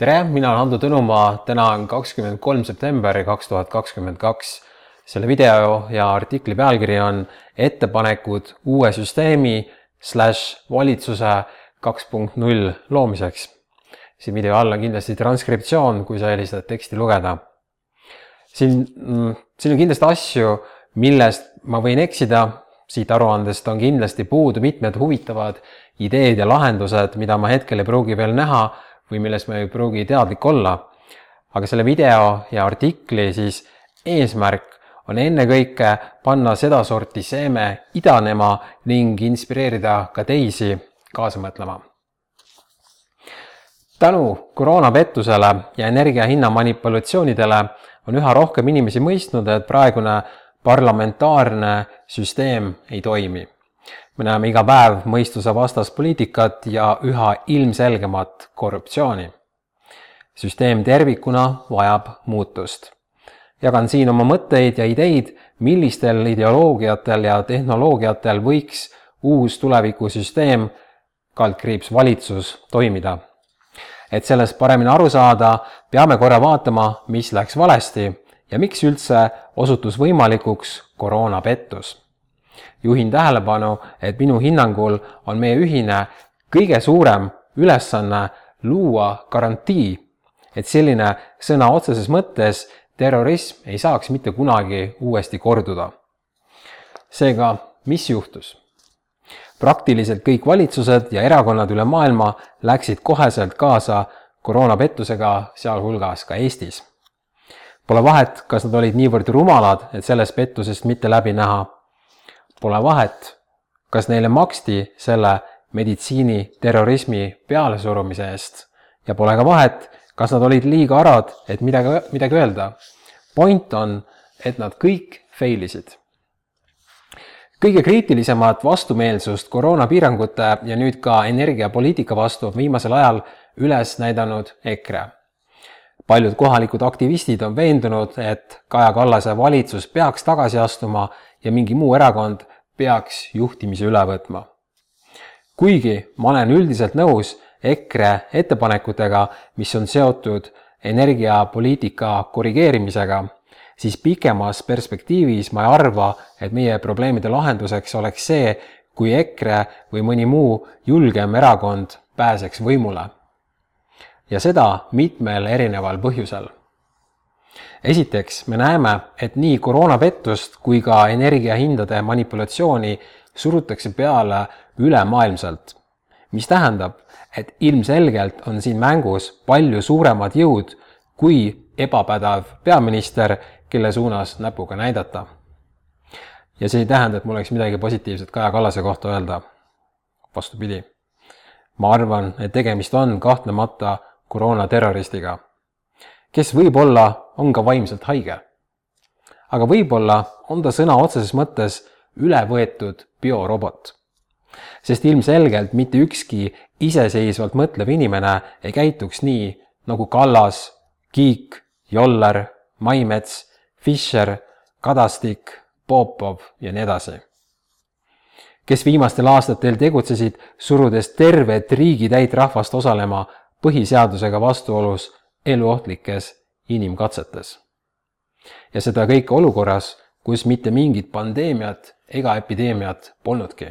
tere, mina olen Hando Tõnumaa, täna on kakskümmend kolm september kaks tuhat kakskümmend kaks. selle video ja artikli pealkiri on ettepanekud uue süsteemi slaš valitsuse kaks punkt null loomiseks. siin video all on kindlasti transkriptsioon, kui sa eelistad teksti lugeda. siin, siin on kindlasti asju, millest ma võin eksida, siit aruandest on kindlasti puudu mitmed huvitavad ideed ja lahendused, mida ma hetkel ei pruugi veel näha või millest ma ei pruugi teadlik olla. aga selle video ja artikli siis eesmärk on ennekõike panna sedasorti seeme idanema ning inspireerida ka teisi kaasa mõtlema. tänu koroonapettusele ja energiahinna manipulatsioonidele on üha rohkem inimesi mõistnud, et praegune parlamentaarne süsteem ei toimi me näeme iga päev mõistusevastast poliitikat ja üha ilmselgemat korruptsiooni. süsteem tervikuna vajab muutust. jagan siin oma mõtteid ja ideid, millistel ideoloogiatel ja tehnoloogiatel võiks uus tulevikusüsteem, kaldkriips valitsus, toimida. et sellest paremini aru saada, peame korra vaatama, mis läks valesti ja miks üldse osutus võimalikuks koroonapettus juhin tähelepanu, et minu hinnangul on meie ühine kõige suurem ülesanne luua garantii, et selline sõna otseses mõttes terrorism ei saaks mitte kunagi uuesti korduda. seega, mis juhtus? praktiliselt kõik valitsused ja erakonnad üle maailma läksid koheselt kaasa koroonapettusega, sealhulgas ka Eestis. Pole vahet, kas nad olid niivõrd rumalad, et sellest pettusest mitte läbi näha Pole vahet, kas neile maksti selle meditsiiniterrorismi pealesurumise eest ja pole ka vahet, kas nad olid liiga arad, et midagi, midagi öelda. point on, et nad kõik fail isid. kõige kriitilisemat vastumeelsust koroonapiirangute ja nüüd ka energiapoliitika vastu on viimasel ajal üles näidanud EKRE. paljud kohalikud aktivistid on veendunud, et Kaja Kallase valitsus peaks tagasi astuma ja mingi muu erakond peaks juhtimise üle võtma. kuigi ma olen üldiselt nõus EKRE ettepanekutega, mis on seotud energiapoliitika korrigeerimisega, siis pikemas perspektiivis ma ei arva, et meie probleemide lahenduseks oleks see, kui EKRE või mõni muu julgem erakond pääseks võimule. ja seda mitmel erineval põhjusel esiteks, me näeme, et nii koroonapettust kui ka energiahindade manipulatsiooni surutakse peale ülemaailmselt, mis tähendab, et ilmselgelt on siin mängus palju suuremad jõud kui ebapädev peaminister, kelle suunas näpuga näidata. ja see ei tähenda, et mul oleks midagi positiivset Kaja Kallase kohta öelda. vastupidi, ma arvan, et tegemist on kahtlemata koroonaterroristiga kes võib-olla on ka vaimselt haige. aga võib-olla on ta sõna otseses mõttes üle võetud biorobot. sest ilmselgelt mitte ükski iseseisvalt mõtlev inimene ei käituks nii, nagu Kallas, Kiik, Joller, Maimets, Fischer, Kadastik, Popov ja nii edasi kes viimastel aastatel tegutsesid, surudes tervet riigitäit rahvast osalema põhiseadusega vastuolus eluohtlikes inimkatsetes. ja seda kõike olukorras, kus mitte mingit pandeemiat ega epideemiat polnudki.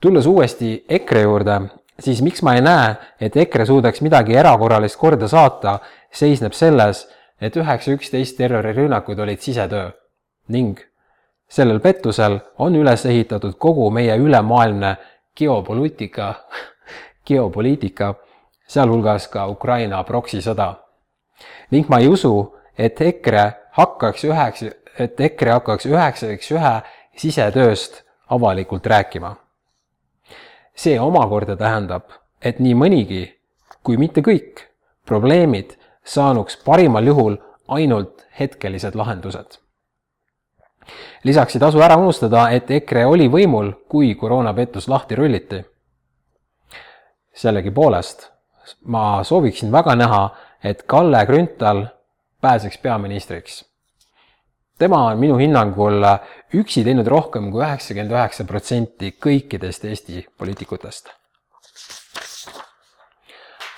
tulles uuesti EKRE juurde, siis miks ma ei näe, et EKRE suudaks midagi erakorralist korda saata, seisneb selles, et üheksa üksteist terrorirünnakud olid sisetöö ning sellel pettusel on üles ehitatud kogu meie ülemaailmne geopoliitika, geopoliitika sealhulgas ka Ukraina proksisõda. ning ma ei usu, et EKRE hakkaks üheks, et EKRE hakkaks üheksaks ühe sisetööst avalikult rääkima. see omakorda tähendab, et nii mõnigi, kui mitte kõik, probleemid saanuks parimal juhul ainult hetkelised lahendused. lisaks ei tasu ära unustada, et EKRE oli võimul, kui koroonapettus lahti rulliti. sellegipoolest ma sooviksin väga näha, et Kalle Grünthal pääseks peaministriks. tema on minu hinnangul üksi teinud rohkem kui üheksakümmend üheksa protsenti kõikidest Eesti poliitikutest.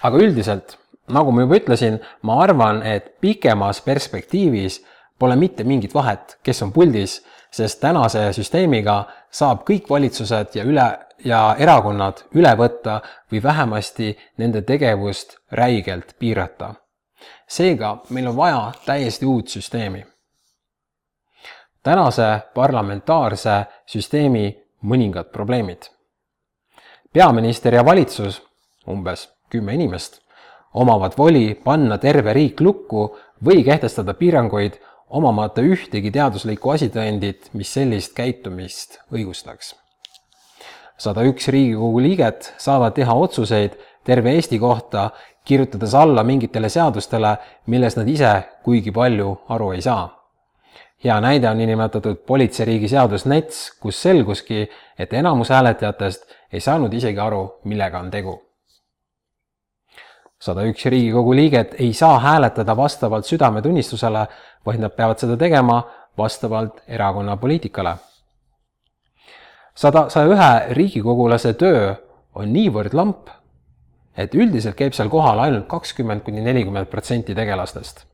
aga üldiselt, nagu ma juba ütlesin, ma arvan, et pikemas perspektiivis pole mitte mingit vahet, kes on puldis, sest tänase süsteemiga saab kõik valitsused ja üle ja erakonnad üle võtta või vähemasti nende tegevust räigelt piirata. seega meil on vaja täiesti uut süsteemi. tänase parlamentaarse süsteemi mõningad probleemid. peaminister ja valitsus, umbes kümme inimest, omavad voli panna terve riik lukku või kehtestada piiranguid omamata ühtegi teaduslikku asitõendit, mis sellist käitumist õigustaks. sada üks Riigikogu liiget saavad teha otsuseid terve Eesti kohta, kirjutades alla mingitele seadustele, millest nad ise kuigi palju aru ei saa. hea näide on niinimetatud politseiriigi seadus NETS, kus selguski, et enamus hääletajatest ei saanud isegi aru, millega on tegu sada üks Riigikogu liiget ei saa hääletada vastavalt südametunnistusele, vaid nad peavad seda tegema vastavalt erakonna poliitikale. sada, saja ühe riigikogulase töö on niivõrd lamp, et üldiselt käib seal kohal ainult kakskümmend kuni nelikümmend protsenti tegelastest.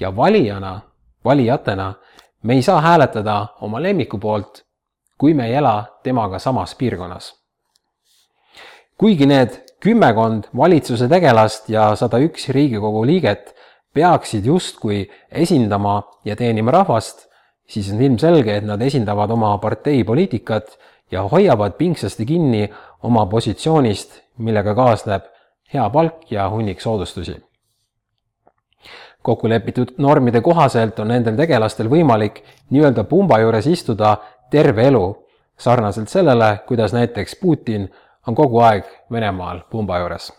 ja valijana, valijatena me ei saa hääletada oma lemmiku poolt, kui me ei ela temaga samas piirkonnas. kuigi need kümmekond valitsuse tegelast ja sada üks Riigikogu liiget peaksid justkui esindama ja teenima rahvast, siis on ilmselge, et nad esindavad oma partei poliitikat ja hoiavad pingsasti kinni oma positsioonist, millega kaasneb hea palk ja hunnik soodustusi. kokkulepitud normide kohaselt on nendel tegelastel võimalik nii-öelda pumba juures istuda terve elu, sarnaselt sellele, kuidas näiteks Putin on kogu aeg Venemaal pumba juures.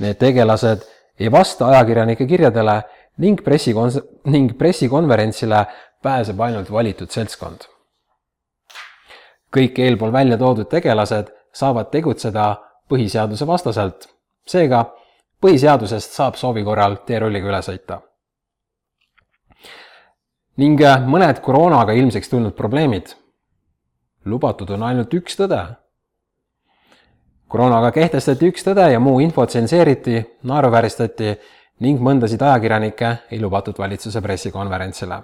Need tegelased ei vasta ajakirjanike kirjadele ning pressikon-, ning pressikonverentsile pääseb ainult valitud seltskond. kõik eelpool välja toodud tegelased saavad tegutseda põhiseaduse vastaselt, seega põhiseadusest saab soovi korral teerulliga üle sõita. ning mõned koroonaga ilmsiks tulnud probleemid. lubatud on ainult üks tõde koroonaga kehtestati üks tõde ja muu info tsenseeriti, naeruvääristati ning mõndasid ajakirjanikke ei lubatud valitsuse pressikonverentsile.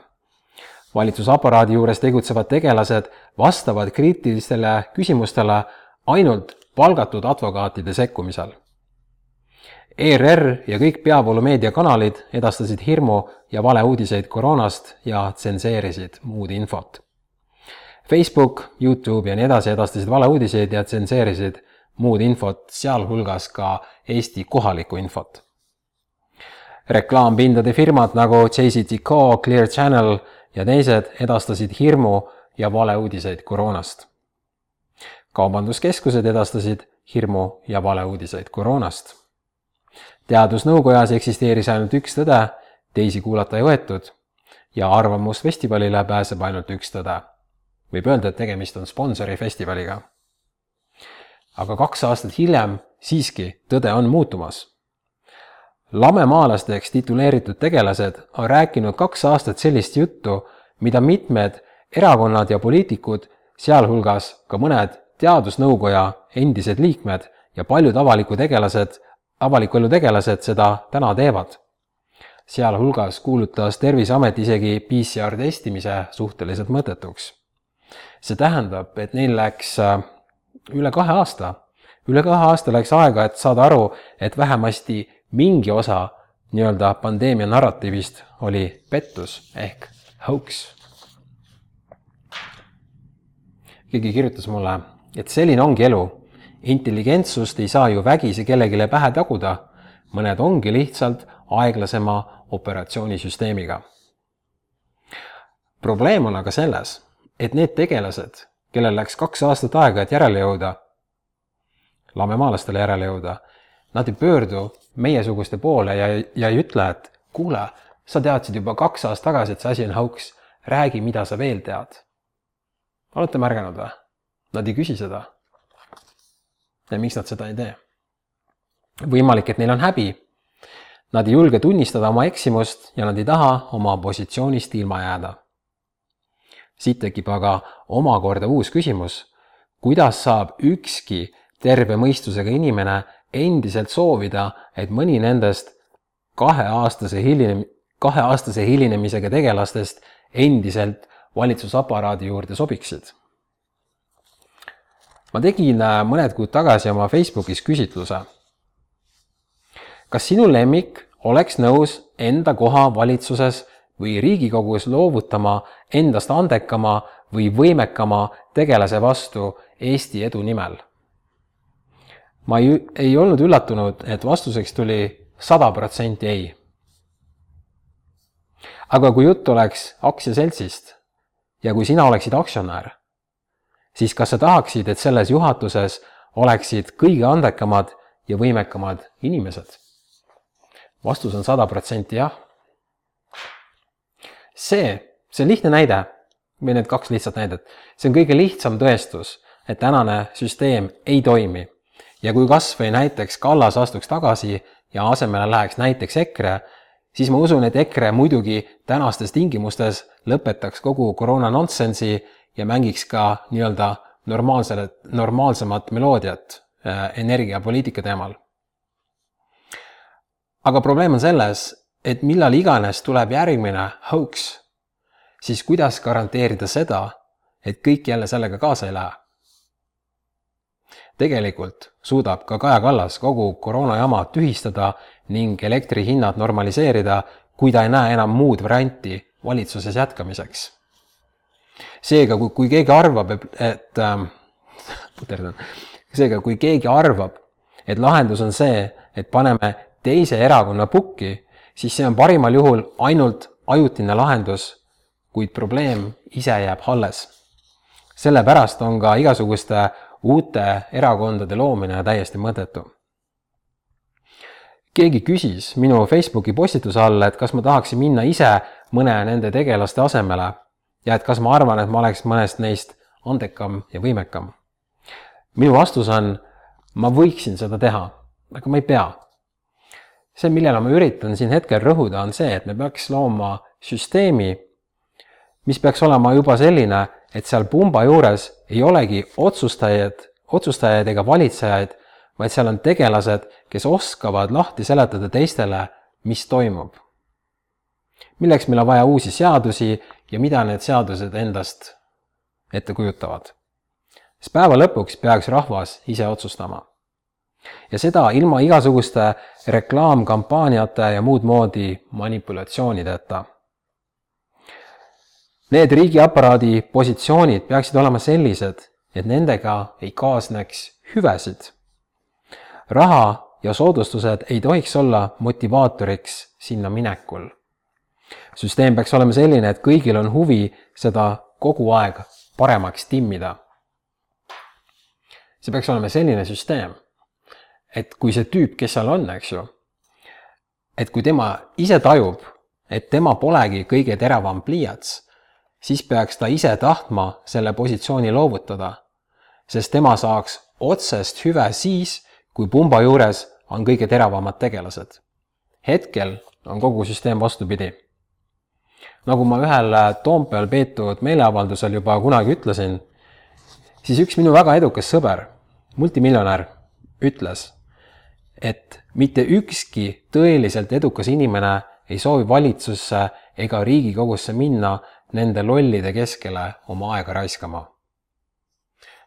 valitsusaparaadi juures tegutsevad tegelased vastavad kriitilistele küsimustele ainult palgatud advokaatide sekkumisel. ERR ja kõik peavoolumeedia kanalid edastasid hirmu ja valeuudiseid koroonast ja tsenseerisid muud infot. Facebook, Youtube ja nii edasi edastasid valeuudiseid ja tsenseerisid muud infot, sealhulgas ka Eesti kohalikku infot. reklaampindade firmad nagu JCDecaux, Clear Channel ja teised edastasid hirmu ja valeuudiseid koroonast. kaubanduskeskused edastasid hirmu ja valeuudiseid koroonast. teadusnõukojas eksisteeris ainult üks tõde, teisi kuulata ei võetud ja Arvamusfestivalile pääseb ainult üks tõde. võib öelda, et tegemist on sponsorifestivaliga aga kaks aastat hiljem siiski tõde on muutumas. lamemaalasteks tituleeritud tegelased on rääkinud kaks aastat sellist juttu, mida mitmed erakonnad ja poliitikud, sealhulgas ka mõned teadusnõukoja endised liikmed ja paljud avaliku tegelased, avaliku elu tegelased seda täna teevad. sealhulgas kuulutas Terviseamet isegi PCR testimise suhteliselt mõttetuks. see tähendab, et neil läks äh, üle kahe aasta, üle kahe aasta läks aega, et saada aru, et vähemasti mingi osa nii-öelda pandeemia narratiivist oli pettus ehk hoax. keegi kirjutas mulle, et selline ongi elu. intelligentsust ei saa ju vägisi kellelegi pähe taguda. mõned ongi lihtsalt aeglasema operatsioonisüsteemiga. probleem on aga selles, et need tegelased, kellel läks kaks aastat aega, et järele jõuda, lamemaalastele järele jõuda, nad ei pöördu meiesuguste poole ja, ja ei ütle, et kuule, sa teadsid juba kaks aastat tagasi, et see asi on hauks, räägi, mida sa veel tead. olete märganud või? Nad ei küsi seda. ja miks nad seda ei tee? võimalik, et neil on häbi. Nad ei julge tunnistada oma eksimust ja nad ei taha oma positsioonist ilma jääda siit tekib aga omakorda uus küsimus. kuidas saab ükski terve mõistusega inimene endiselt soovida, et mõni nendest kaheaastase hilinem-, kaheaastase hilinemisega tegelastest endiselt valitsusaparaadi juurde sobiksid? ma tegin äh, mõned kuud tagasi oma Facebookis küsitluse. kas sinu lemmik oleks nõus enda koha valitsuses või Riigikogus loovutama endast andekama või võimekama tegelase vastu Eesti edu nimel? ma ei, ei olnud üllatunud, et vastuseks tuli sada protsenti ei. aga kui jutt oleks aktsiaseltsist ja kui sina oleksid aktsionär, siis kas sa tahaksid, et selles juhatuses oleksid kõige andekamad ja võimekamad inimesed? vastus on sada protsenti jah. See, see on lihtne näide. Või need kaks lihtsat näidet, see on kõige lihtsam tõestus, et tänane süsteem ei toimi. Ja kui kas või näiteks Kallas astuks tagasi ja asemele läheks näiteks EKRE, siis ma usun, et EKRE muidugi tänastes tingimustes lõpetaks kogu koroona nonsensi ja mängiks ka nii-öelda normaalsele, normaalsemat meloodiat äh, energiapoliitika teemal. aga probleem on selles, et millal iganes tuleb järgmine hoax, siis kuidas garanteerida seda, et kõik jälle sellega kaasa ei lähe tegelikult suudab ka Kaja Kallas kogu koroonajama tühistada ning elektrihinnad normaliseerida, kui ta ei näe enam muud varianti valitsuses jätkamiseks. seega, kui, kui keegi arvab, et, et äh, puterdan, seega, kui keegi arvab, et lahendus on see, et paneme teise erakonna pukki, siis see on parimal juhul ainult ajutine lahendus, kuid probleem ise jääb alles. sellepärast on ka igasuguste uute erakondade loomine täiesti mõttetu. keegi küsis minu Facebooki postituse all, et kas ma tahaksin minna ise mõne nende tegelaste asemele ja et kas ma arvan, et ma oleks mõnest neist andekam ja võimekam. minu vastus on, ma võiksin seda teha, aga ma ei pea. See, millele ma üritan siin hetkel rõhuda, on see, et me peaks looma süsteemi, mis peaks olema juba selline, et seal pumba juures ei olegi otsustajaid, otsustajaid ega valitsejaid, vaid seal on tegelased, kes oskavad lahti seletada teistele, mis toimub. milleks meil on vaja uusi seadusi ja mida need seadused endast ette kujutavad. sest päeva lõpuks peaks rahvas ise otsustama. Ja seda ilma igasuguste reklaamkampaaniate ja muud moodi manipulatsioonideta Need riigiaparaadi positsioonid peaksid olema sellised, et nendega ei kaasneks hüvesid. raha ja soodustused ei tohiks olla motivaatoriks sinna minekul. süsteem peaks olema selline, et kõigil on huvi seda kogu aeg paremaks timmida. see peaks olema selline süsteem, et kui see tüüp, kes seal on, eks ju, et kui tema ise tajub, et tema polegi kõige teravam pliiats siis peaks ta ise tahtma selle positsiooni loovutada, sest tema saaks otsest hüve siis, kui pumba juures on kõige teravamad tegelased. hetkel on kogu süsteem vastupidi. nagu ma ühel Toompeal peetud meeleavaldusel juba kunagi ütlesin, siis üks minu väga edukas sõber, multimiljonär, ütles, et mitte ükski tõeliselt edukas inimene ei soovi valitsusse ega Riigikogusse minna nende lollide keskele oma aega raiskama.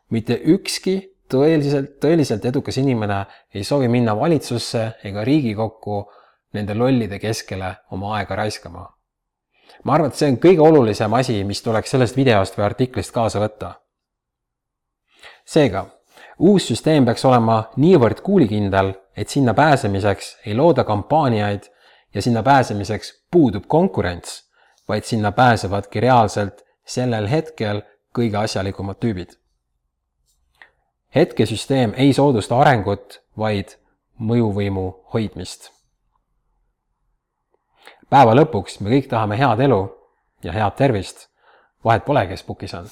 mitte ükski tõeliselt, tõeliselt edukas inimene ei soovi minna valitsusse ega Riigikokku nende lollide keskele oma aega raiskama. ma arvan, et see on kõige olulisem asi, mis tuleks sellest videost või artiklist kaasa võtta. seega, uus süsteem peaks olema niivõrd kuulikindel, et sinna pääsemiseks ei looda kampaaniaid ja sinna pääsemiseks puudub konkurents vaid sinna pääsevadki reaalselt sellel hetkel kõige asjalikumad tüübid. hetkesüsteem ei soodusta arengut, vaid mõjuvõimu hoidmist. päeva lõpuks me kõik tahame head elu ja head tervist, vahet pole, kes pukis on.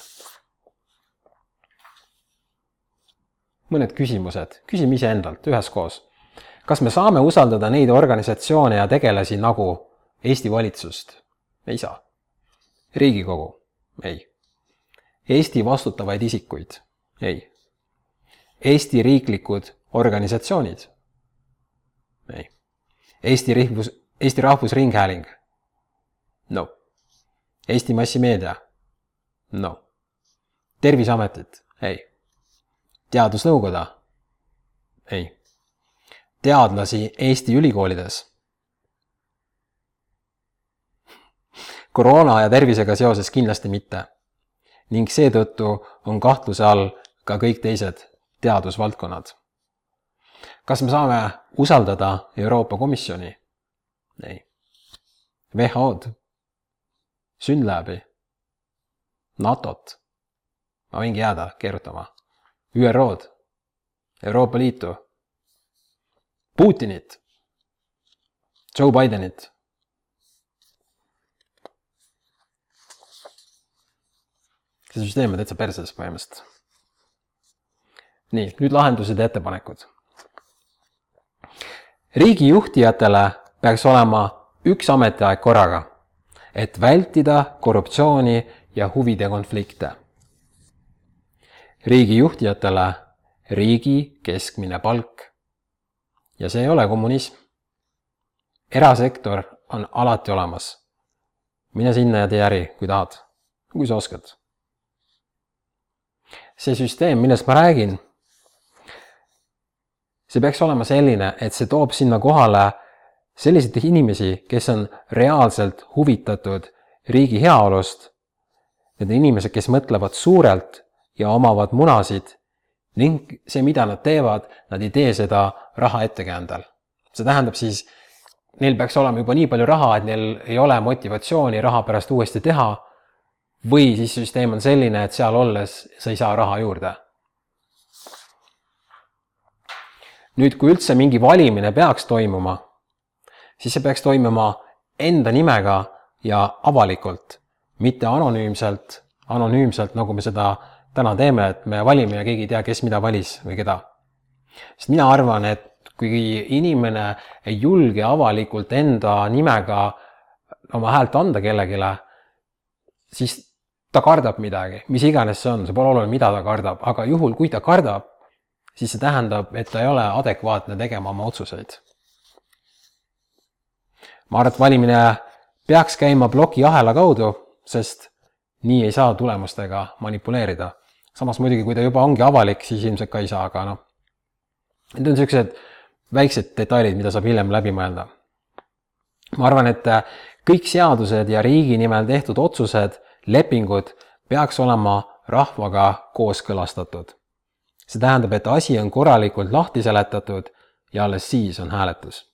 mõned küsimused, küsime iseendalt üheskoos. Kas me saame usaldada neid organisatsioone ja tegelasi nagu Eesti valitsust ei saa. riigikogu, ei. Eesti vastutavaid isikuid, ei. Eesti riiklikud organisatsioonid? ei. Eesti Rahvus, Eesti Rahvusringhääling? no. Eesti Massimeedia? no. terviseametit? ei. teadusnõukoda? ei. Teadlasi Eesti ülikoolides? koroona ja tervisega seoses kindlasti mitte. ning seetõttu on kahtluse all ka kõik teised teadusvaldkonnad. kas me saame usaldada Euroopa Komisjoni? ei. WHO-d? Synlabi? NATO-t? ma võingi jääda keerutama. ÜRO-d? Euroopa Liitu? Putinit? Joe Bidenit? see süsteem on täitsa perses põhimõtteliselt. nii, nüüd lahendused ja ettepanekud. riigijuhtijatele peaks olema üks ametiaeg korraga, et vältida korruptsiooni ja huvide konflikte. riigijuhtijatele riigi keskmine palk. Ja see ei ole kommunism. erasektor on alati olemas. mine sinna ja tee äri, kui tahad, kui sa oskad see süsteem, millest ma räägin, see peaks olema selline, et see toob sinna kohale selliseid inimesi, kes on reaalselt huvitatud riigi heaolust. Need inimesed, kes mõtlevad suurelt ja omavad munasid ning see, mida nad teevad, nad ei tee seda raha ettekäändel. see tähendab siis, neil peaks olema juba nii palju raha, et neil ei ole motivatsiooni raha pärast uuesti teha või siis süsteem on selline, et seal olles sa ei saa raha juurde. nüüd, kui üldse mingi valimine peaks toimuma, siis see peaks toimuma enda nimega ja avalikult, mitte anonüümselt, anonüümselt, nagu me seda täna teeme, et me valime ja keegi ei tea, kes mida valis või keda. Sest mina arvan, et kui inimene ei julge avalikult enda nimega oma häält anda kellelegi, siis ta kardab midagi, mis iganes see on, see pole oluline, mida ta kardab, aga juhul, kui ta kardab, siis see tähendab, et ta ei ole adekvaatne tegema oma otsuseid. ma arvan, et valimine peaks käima plokiahela kaudu, sest nii ei saa tulemustega manipuleerida. samas muidugi, kui ta juba ongi avalik, siis ilmselt ka ei saa, aga noh, need on niisugused väiksed detailid, mida saab hiljem läbi mõelda. ma arvan, et kõik seadused ja riigi nimel tehtud otsused lepingud peaks olema rahvaga kooskõlastatud. see tähendab, et asi on korralikult lahti seletatud ja alles siis on hääletus.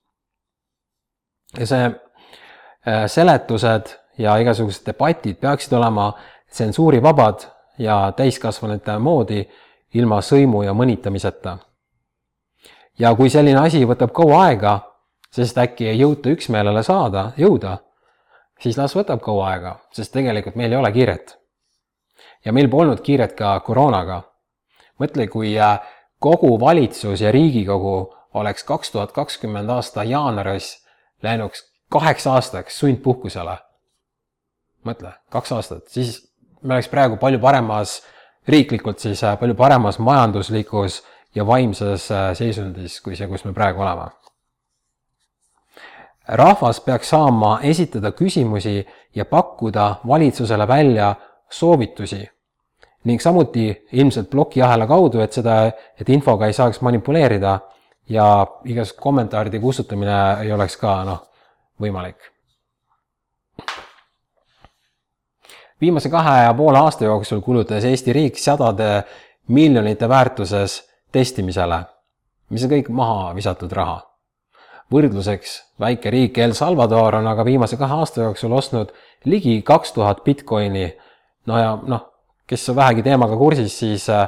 ja see äh, seletused ja igasugused debatid peaksid olema tsensuurivabad ja täiskasvanute moodi ilma sõimu ja mõnitamiseta. Ja kui selline asi võtab kaua aega, sest äkki ei jõuta üksmeelele saada, jõuda siis las võtab kaua aega, sest tegelikult meil ei ole kiiret. ja meil polnud kiiret ka koroonaga. mõtle, kui äh, kogu valitsus ja Riigikogu oleks kaks tuhat kakskümmend aasta jaanuaris läinuks kaheks aastaks sundpuhkusele. mõtle, kaks aastat, siis me oleks praegu palju paremas, riiklikult siis äh, palju paremas majanduslikus ja vaimses äh, seisundis kui see, kus me praegu oleme rahvas peaks saama esitada küsimusi ja pakkuda valitsusele välja soovitusi ning samuti ilmselt plokiahela kaudu, et seda, et infoga ei saaks manipuleerida ja igasugust kommentaaride kustutamine ei oleks ka noh, võimalik. viimase kahe ja poole aasta jooksul kulutas Eesti riik sadade miljonite väärtuses testimisele, mis on kõik maha visatud raha võrdluseks, väike riik El Salvador on aga viimase kahe aasta jooksul ostnud ligi kaks tuhat Bitcoini. no ja noh, kes on vähegi teemaga kursis, siis äh,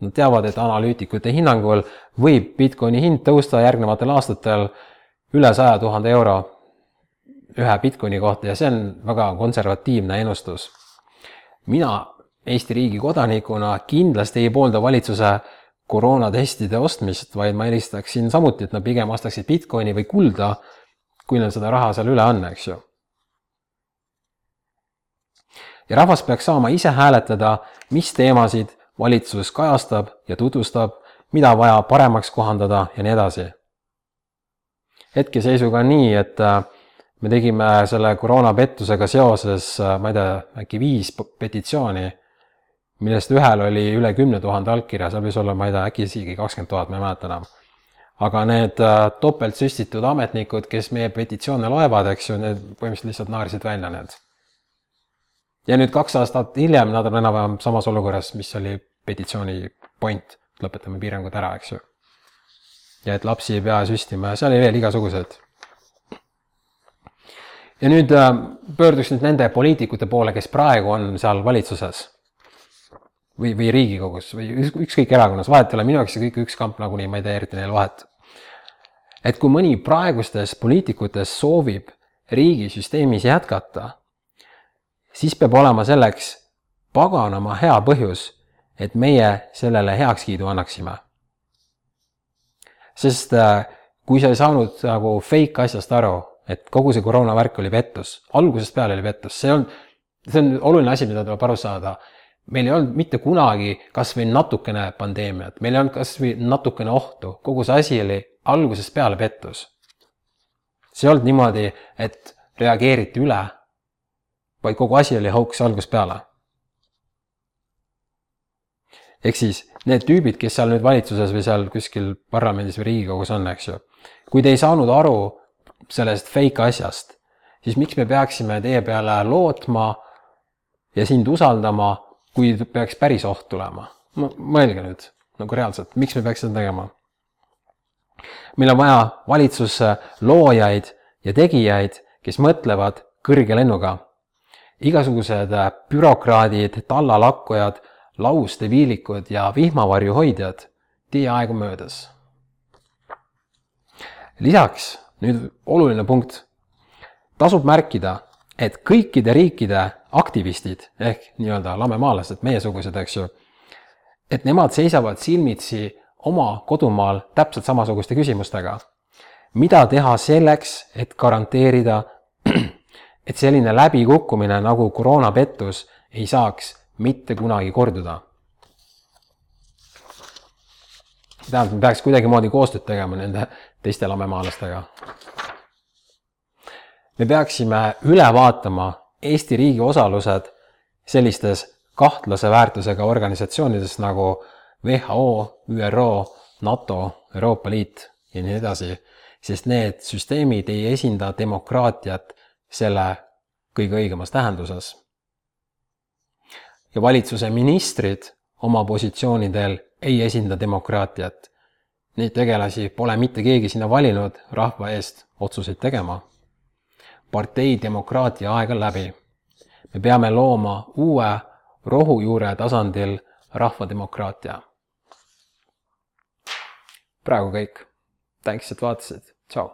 nad teavad, et analüütikute hinnangul võib Bitcoini hind tõusta järgnevatel aastatel üle saja tuhande euro ühe Bitcoini kohta ja see on väga konservatiivne ennustus. mina Eesti riigi kodanikuna kindlasti ei poolda valitsuse koroonatestide ostmist, vaid ma eelistaksin samuti, et nad pigem ostaksid Bitcoini või kulda, kui neil seda raha seal üle on, eks ju. ja rahvas peaks saama ise hääletada, mis teemasid valitsus kajastab ja tutvustab mida vaja paremaks kohandada ja nii edasi. hetkeseisuga on nii, et äh, me tegime selle koroonapettusega seoses, äh, ma ei tea, äkki viis petitsiooni, millest ühel oli üle kümne tuhande allkirja, seal võis olla, ma ei tea, äkki isegi kakskümmend tuhat, ma ei mäleta enam aga need äh, topeltsüstitud ametnikud, kes meie petitsioone loevad, eks ju, need põhimõtteliselt lihtsalt naersid välja need. ja nüüd kaks aastat hiljem nad on enam-vähem samas olukorras, mis oli petitsiooni point, lõpetame piirangud ära, eks ju. ja et lapsi ei pea süstima ja seal oli veel igasuguseid. ja nüüd äh, pöörduks nüüd nende poliitikute poole, kes praegu on seal valitsuses või, või Riigikogus või ükskõik erakonnas, vahet ei ole, minu jaoks see kõik üks kamp nagunii, ma ei tee eriti neil vahet et kui mõni praegustest poliitikutest soovib riigisüsteemis jätkata, siis peab olema selleks paganama hea põhjus, et meie sellele heakskiidu annaksime. sest äh, kui sa ei saanud nagu fake asjast aru, et kogu see koroonavärk oli pettus, algusest peale oli pettus, see on, see on oluline asi, mida tuleb aru saada meil ei olnud mitte kunagi kas või natukene pandeemiat, meil ei olnud kas või natukene ohtu, kogu see asi oli algusest peale pettus. see ei olnud niimoodi, et reageeriti üle, vaid kogu asi oli hauks algusest peale. ehk siis need tüübid, kes seal nüüd valitsuses või seal kuskil parlamendis või Riigikogus on, eks ju, kui te ei saanud aru sellest fake asjast, siis miks me peaksime teie peale lootma ja sind usaldama, kui peaks päris oht tulema? mõelge nüüd nagu reaalselt, miks me peaks seda tegema? meil on vaja valitsusse loojaid ja tegijaid, kes mõtlevad kõrge lennuga. igasugused bürokraadid, tallalakkujad, lausdeviilikud ja vihmavarju hoidjad, teie aeg on möödas. lisaks nüüd oluline punkt. tasub märkida, et kõikide riikide aktivistid ehk nii-öelda lamemaalased, meiesugused, eks ju, et nemad seisavad silmitsi oma kodumaal täpselt samasuguste küsimustega. mida teha selleks, et garanteerida, et selline läbikukkumine nagu koroonapettus ei saaks mitte kunagi korduda? tähendab, me peaks kuidagimoodi koostööd tegema nende teiste lamemaalastega. me peaksime üle vaatama Eesti riigi osalused sellistes kahtlase väärtusega organisatsioonides nagu WHO, ÜRO, NATO, Euroopa Liit ja nii edasi, sest need süsteemid ei esinda demokraatiat selle kõige õigemas tähenduses. ja valitsuse ministrid oma positsioonidel ei esinda demokraatiat. Neid tegelasi pole mitte keegi sinna valinud rahva eest otsuseid tegema. Partei demokraatia aeg on läbi. me peame looma uue rohujuure tasandil rahvademokraatia praegu kõik. Thanks, et vaatasid, tšau.